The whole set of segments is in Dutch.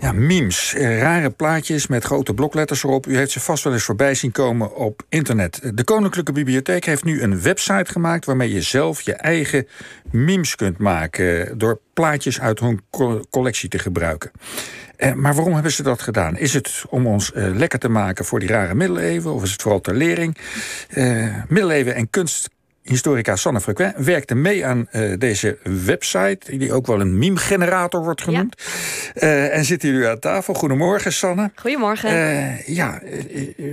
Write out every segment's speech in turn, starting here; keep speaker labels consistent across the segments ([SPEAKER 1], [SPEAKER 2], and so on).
[SPEAKER 1] Ja, memes. Eh, rare plaatjes met grote blokletters erop. U heeft ze vast wel eens voorbij zien komen op internet. De Koninklijke Bibliotheek heeft nu een website gemaakt... waarmee je zelf je eigen memes kunt maken... door plaatjes uit hun collectie te gebruiken. Eh, maar waarom hebben ze dat gedaan? Is het om ons eh, lekker te maken voor die rare middeleeuwen? Of is het vooral ter lering? Middeleeuwen en kunst historica Sanne Frequent werkte mee aan uh, deze website, die ook wel een meme-generator wordt genoemd. Ja. Uh, en zitten jullie aan tafel. Goedemorgen, Sanne.
[SPEAKER 2] Goedemorgen. Uh,
[SPEAKER 1] ja,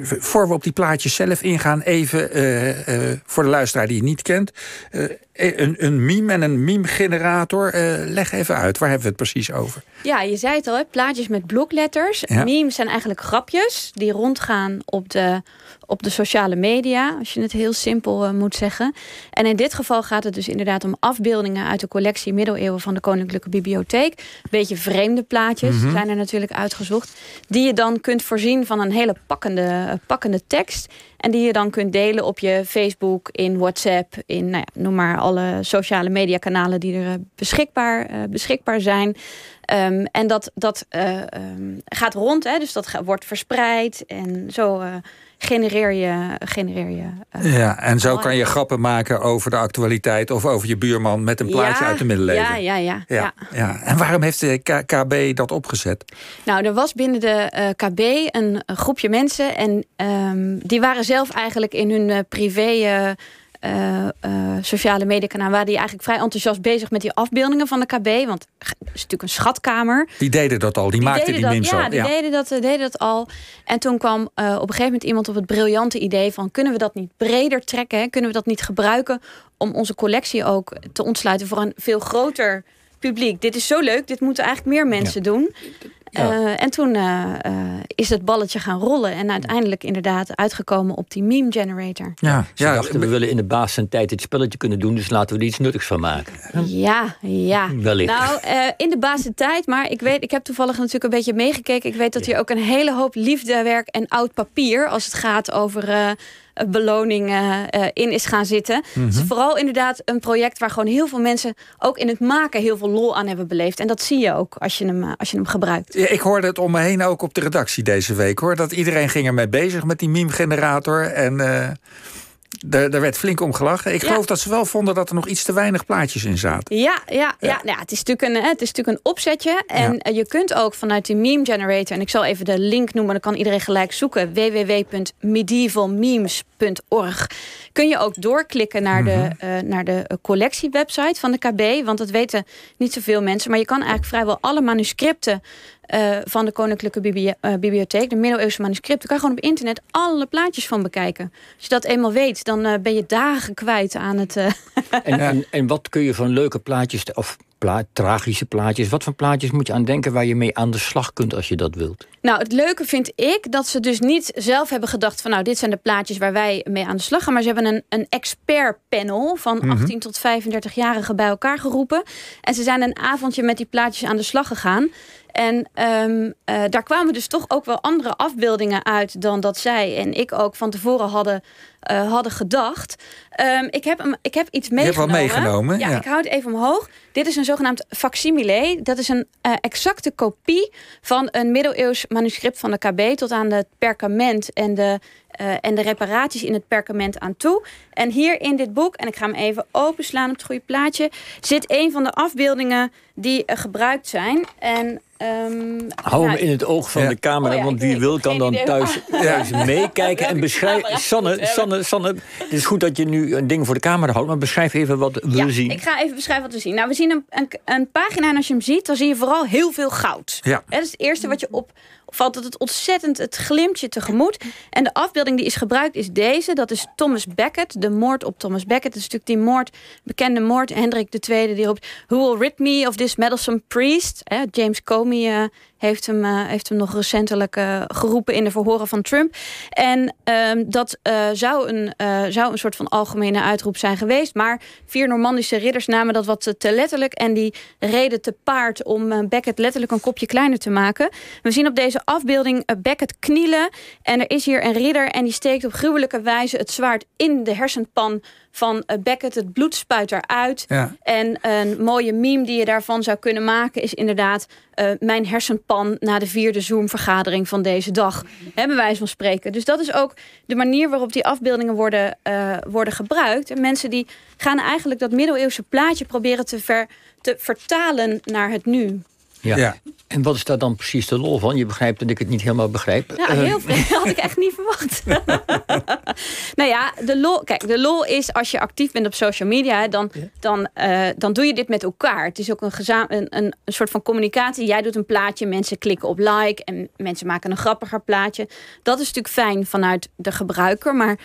[SPEAKER 1] voor we op die plaatjes zelf ingaan, even voor de luisteraar die je niet kent. een, een meme en een meme-generator, leg even uit, waar hebben we het precies over?
[SPEAKER 2] Ja, je zei het al, hè? plaatjes met blokletters. Ja. Memes zijn eigenlijk grapjes die rondgaan op de op de sociale media, als je het heel simpel uh, moet zeggen. En in dit geval gaat het dus inderdaad om afbeeldingen uit de collectie middeleeuwen van de Koninklijke Bibliotheek. Beetje vreemde plaatjes mm zijn er natuurlijk uitgezocht. Die je dan kunt voorzien van een hele pakkende, uh, pakkende tekst. En die je dan kunt delen op je Facebook, in WhatsApp, in nou ja, noem maar alle sociale media kanalen die er uh, beschikbaar, beschikbaar zijn. Um, en dat, dat um, gaat rond, hè, dus dat wordt verspreid. En zo genereer je. Genereer je
[SPEAKER 1] uh, ja, en zo kan je grappen maken over de actualiteit of over je buurman met een plaatje uit de middeleeuwen.
[SPEAKER 2] Ja, ja, ja, ja,
[SPEAKER 1] ja. En waarom heeft de KB dat opgezet?
[SPEAKER 2] Nou, er was binnen de uh, eh, KB een, groepje mensen en um, die waren zelf eigenlijk in hun uh, privé uh, sociale mediakanaal waren die eigenlijk vrij enthousiast bezig met die afbeeldingen van de KB. Want het is natuurlijk een schatkamer.
[SPEAKER 1] Die deden dat al, die, die maakten die memes
[SPEAKER 2] ja,
[SPEAKER 1] al.
[SPEAKER 2] Die ja, die deden dat, deden dat al. En toen kwam uh, op een gegeven moment iemand op het briljante idee van... kunnen we dat niet breder trekken? Hè? Kunnen we dat niet gebruiken om onze collectie ook te ontsluiten... voor een veel groter publiek. Dit is zo leuk, dit moeten eigenlijk meer mensen doen. Uh, en toen uh, uh, is het balletje gaan rollen. En uiteindelijk inderdaad uitgekomen op die meme generator.
[SPEAKER 3] Ja, Ze ja, dachten, we willen in de baas zijn tijd dit spelletje kunnen doen. Dus laten we er iets nuttigs van maken.
[SPEAKER 2] Ja, ja.
[SPEAKER 3] Wellicht.
[SPEAKER 2] Nou, in de baas tijd. Maar ik, weet, ik heb toevallig natuurlijk een beetje meegekeken. Ik weet dat hier ook een hele hoop liefdewerk en oud papier... als het gaat over beloning uh, in is gaan zitten. Mm -hmm. vooral inderdaad een project waar gewoon heel veel mensen ook in het maken heel veel lol aan hebben beleefd. En dat zie je ook als je hem, als je hem gebruikt.
[SPEAKER 1] Ja, ik hoorde het om me heen ook op de redactie deze week hoor. Dat iedereen ging ermee bezig met die meme-generator. En daar, werd flink om gelachen. Ik ja. geloof dat ze wel vonden dat er nog iets te weinig plaatjes in zaten.
[SPEAKER 2] Ja, ja, ja. ja. Nou, het, is natuurlijk een, het is natuurlijk een opzetje. En ja. je kunt ook vanuit die meme generator... en ik zal even de link noemen, dan kan iedereen gelijk zoeken... www.medievalmemes.org kun je ook doorklikken naar, de, uh, naar de collectiewebsite van de KB. Want dat weten niet zoveel mensen. Maar je kan eigenlijk vrijwel alle manuscripten uh, van de Koninklijke Bibli uh, Bibliotheek, de middeleeuwse manuscripten, kan je gewoon op internet alle plaatjes van bekijken. Als je dat eenmaal weet, dan uh, ben je dagen kwijt aan het.
[SPEAKER 3] En, en, en, wat kun je van leuke plaatjes, of pla tragische plaatjes, wat voor plaatjes moet je aan denken waar je mee aan de slag kunt als je dat wilt?
[SPEAKER 2] Nou, het leuke vind ik dat ze dus niet zelf hebben gedacht van nou, dit zijn de plaatjes waar wij mee aan de slag gaan. Maar ze hebben een, een expertpanel van mm -hmm. 18 tot 35-jarigen bij elkaar geroepen. En ze zijn een avondje met die plaatjes aan de slag gegaan. En um, uh, daar kwamen dus toch ook wel andere afbeeldingen uit dan dat zij en ik ook van tevoren hadden, uh, hadden gedacht. Um, ik, heb hem, ik heb iets meegenomen.
[SPEAKER 1] Je hebt wel meegenomen.
[SPEAKER 2] Ja, ja, ik hou het even omhoog. Dit is een zogenaamd facsimile. Dat is een uh, exacte kopie van een middeleeuws manuscript van de KB tot aan het perkament en de en de reparaties in het perkament aan toe. En hier in dit boek, en ik ga hem even openslaan op het goede plaatje, zit een van de afbeeldingen die gebruikt zijn. En
[SPEAKER 3] Um, Hou hem in het oog van ja. de camera, oh ja, want wie wil kan dan thuis, thuis meekijken en beschrijven. Sanne, Sanne, Sanne, het is goed dat je nu een ding voor de camera houdt, maar beschrijf even wat we
[SPEAKER 2] ja,
[SPEAKER 3] zien.
[SPEAKER 2] Ik ga even beschrijven wat we zien. Nou, we zien een, een, een pagina en als je hem ziet, dan zie je vooral heel veel goud.
[SPEAKER 1] Ja.
[SPEAKER 2] Dat is het eerste wat je op, valt dat het ontzettend, het glimt je tegemoet. En de afbeelding die is gebruikt is deze. Dat is Thomas Becket, de moord op Thomas Becket. Dat is natuurlijk die moord, bekende moord, Hendrik II, die roept... Who will rid me of this meddlesome priest? Eh, James Comey uh, heeft, hem, uh, heeft hem nog recentelijk uh, geroepen in de verhoren van Trump. En um, dat zou, een, zou een soort van algemene uitroep zijn geweest. Maar vier Normandische ridders namen dat wat te letterlijk... en die reden te paard om Becket letterlijk een kopje kleiner te maken. We zien op deze afbeelding Becket knielen. En er is hier een ridder en die steekt op gruwelijke wijze het zwaard in de hersenpan van Beckett. Het bloed spuit eruit.
[SPEAKER 1] Ja.
[SPEAKER 2] En een mooie meme die je daarvan zou kunnen maken is inderdaad uh, mijn hersenpan Japan na de vierde Zoom-vergadering van deze dag. Bij wijze van spreken. Dus dat is ook de manier waarop die afbeeldingen worden, uh, worden gebruikt. En mensen die gaan eigenlijk dat middeleeuwse plaatje proberen te, ver, te vertalen naar het nu.
[SPEAKER 3] Ja. En wat is daar dan precies de lol van? Je begrijpt dat ik het niet helemaal begrijp.
[SPEAKER 2] Ja, heel veel. Dat had ik echt niet verwacht. nou ja, de lol, kijk, de lol is als je actief bent op social media, dan, dan, uh, dan doe je dit met elkaar. Het is ook een, een, een, een soort van communicatie. Jij doet een plaatje, mensen klikken op like en mensen maken een grappiger plaatje. Dat is natuurlijk fijn vanuit de gebruiker. Maar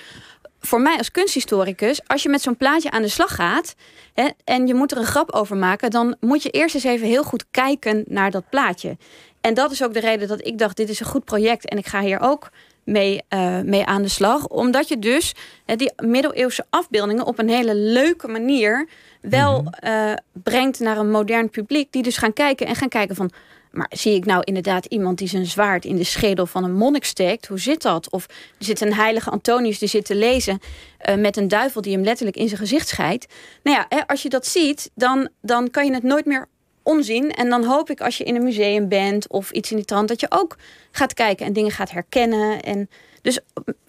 [SPEAKER 2] voor mij als kunsthistoricus, als je met zo'n plaatje aan de slag gaat hè, en je moet er een grap over maken, dan moet je eerst eens even heel goed kijken naar dat plaatje. En dat is ook de reden dat ik dacht: dit is een goed project en ik ga hier ook mee, uh, mee aan de slag. Omdat je dus hè, die middeleeuwse afbeeldingen op een hele leuke manier wel uh, brengt naar een modern publiek, die dus gaan kijken en gaan kijken van maar zie ik nou inderdaad iemand die zijn zwaard in de schedel van een monnik steekt? Hoe zit dat? Of er zit een heilige Antonius die zit te lezen uh, met een duivel die hem letterlijk in zijn gezicht scheidt. Nou ja, hè, als je dat ziet, dan, dan kan je het nooit meer onzien. En dan hoop ik als je in een museum bent of iets in die trant, dat je ook gaat kijken en dingen gaat herkennen. En dus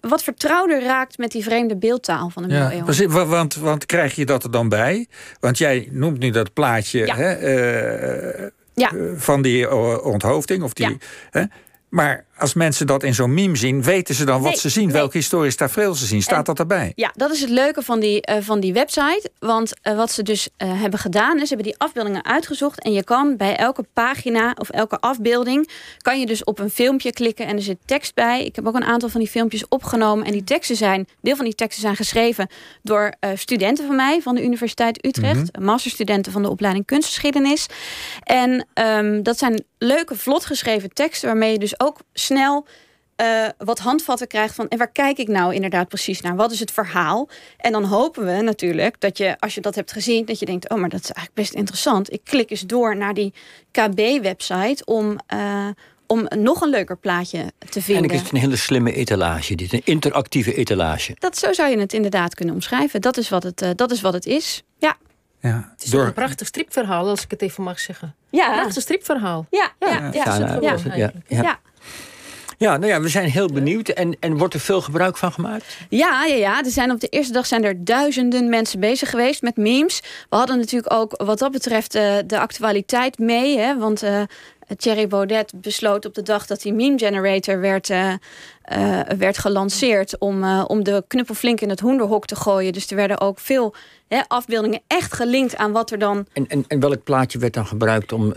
[SPEAKER 2] wat vertrouwder raakt met die vreemde beeldtaal van de ja,
[SPEAKER 1] middeleeuwen. Want, want krijg je dat er dan bij? Want jij noemt nu dat plaatje. Ja. Hè, uh, ja. Eh, van die eh, onthoofding. Of die, hè? Maar als mensen dat in zo'n meme zien, weten ze dan wat ze zien, welke historisch tafereel ze zien. Staat dat erbij?
[SPEAKER 2] Ja, dat is het leuke van die, uh, van die website. Want uh, wat ze dus uh, hebben gedaan, is ze hebben die afbeeldingen uitgezocht. En je kan bij elke pagina of elke afbeelding, kan je dus op een filmpje klikken en er zit tekst bij. Ik heb ook een aantal van die filmpjes opgenomen. En die teksten zijn, deel van die teksten zijn geschreven door studenten van mij van de Universiteit Utrecht. Mm Masterstudenten van de opleiding kunstgeschiedenis. En um, dat zijn leuke, vlot geschreven teksten waarmee je dus ook snel uh, wat handvatten krijgt van en waar kijk ik nou inderdaad precies naar? Wat is het verhaal? En dan hopen we natuurlijk dat je, als je dat hebt gezien, dat je denkt: oh, maar dat is eigenlijk best interessant. Ik klik eens door naar die KB-website om. Uh, om nog een leuker plaatje te vinden.
[SPEAKER 3] En ik is een hele slimme etalage. Dit een interactieve etalage.
[SPEAKER 2] Dat, zo zou je het inderdaad kunnen omschrijven. Dat is wat het, uh, dat is, wat het is. Ja.
[SPEAKER 4] Ja, het is door... een prachtig stripverhaal, als ik het even mag zeggen. Ja. Prachtig stripverhaal.
[SPEAKER 2] Ja, ja, ja. ja, ja,
[SPEAKER 3] ja, ja. Nou ja, we zijn heel benieuwd. En, en wordt er veel gebruik van gemaakt?
[SPEAKER 2] Ja, ja, ja. Er zijn op de eerste dag zijn er duizenden mensen bezig geweest met memes. We hadden natuurlijk ook wat dat betreft uh, de actualiteit mee. Hè, want uh, Thierry Baudet besloot op de dag dat die meme generator werd, uh, werd gelanceerd om, om de knuppel flink in het hoenderhok te gooien. Dus er werden ook veel afbeeldingen echt gelinkt aan wat er dan.
[SPEAKER 3] En, en, en welk plaatje werd dan gebruikt om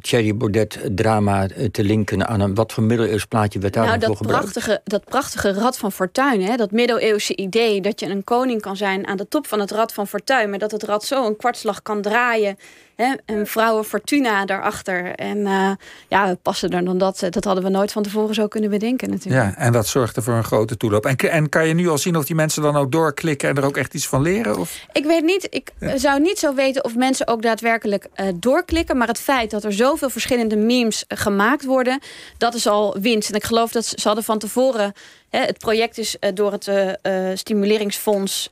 [SPEAKER 3] Thierry Baudet drama eh, te linken aan een wat voor middeleeuws plaatje werd daar
[SPEAKER 2] nou,
[SPEAKER 3] dat
[SPEAKER 2] gebruikt? Prachtige, dat prachtige Rad van Fortuin, hè, dat middeleeuwse idee dat je een koning kan zijn aan de top van het Rad van Fortuin, maar dat het rad zo een kwartslag kan draaien. Hè, en vrouwen Fortuna daarachter. En uh, ja, passen er dan dat. Dat hadden we nooit van tevoren zo kunnen bedenken natuurlijk.
[SPEAKER 1] Ja, en dat zorgde voor een grote toeloop. En, en kan je nu al zien of die mensen dan ook doorklikken en er ook echt iets van leren? Of?
[SPEAKER 2] Ik weet niet, ik zou niet zo weten of mensen ook daadwerkelijk uh, doorklikken. Maar het feit dat er zoveel verschillende memes gemaakt worden, dat is al winst. En ik geloof dat ze hadden van tevoren het project is eh, door het uh, stimuleringsfonds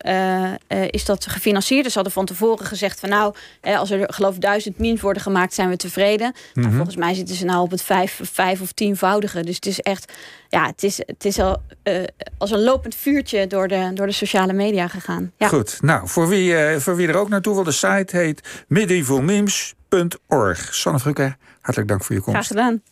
[SPEAKER 2] is dat gefinancierd. Dus ze hadden van tevoren gezegd van nou, als er geloof duizend memes worden gemaakt, zijn we tevreden. nou, mhm. volgens mij zitten ze nou op het vijf, vijf of tienvoudige. Dus het is echt, ja, het is, het is al als een lopend vuurtje door de, door de sociale media gegaan. Ja.
[SPEAKER 1] Goed, nou, voor wie, voor wie er ook naartoe wil, de site heet medievalmemes.org. Sanne Frucker, hartelijk dank voor je komst.
[SPEAKER 2] Graag gedaan.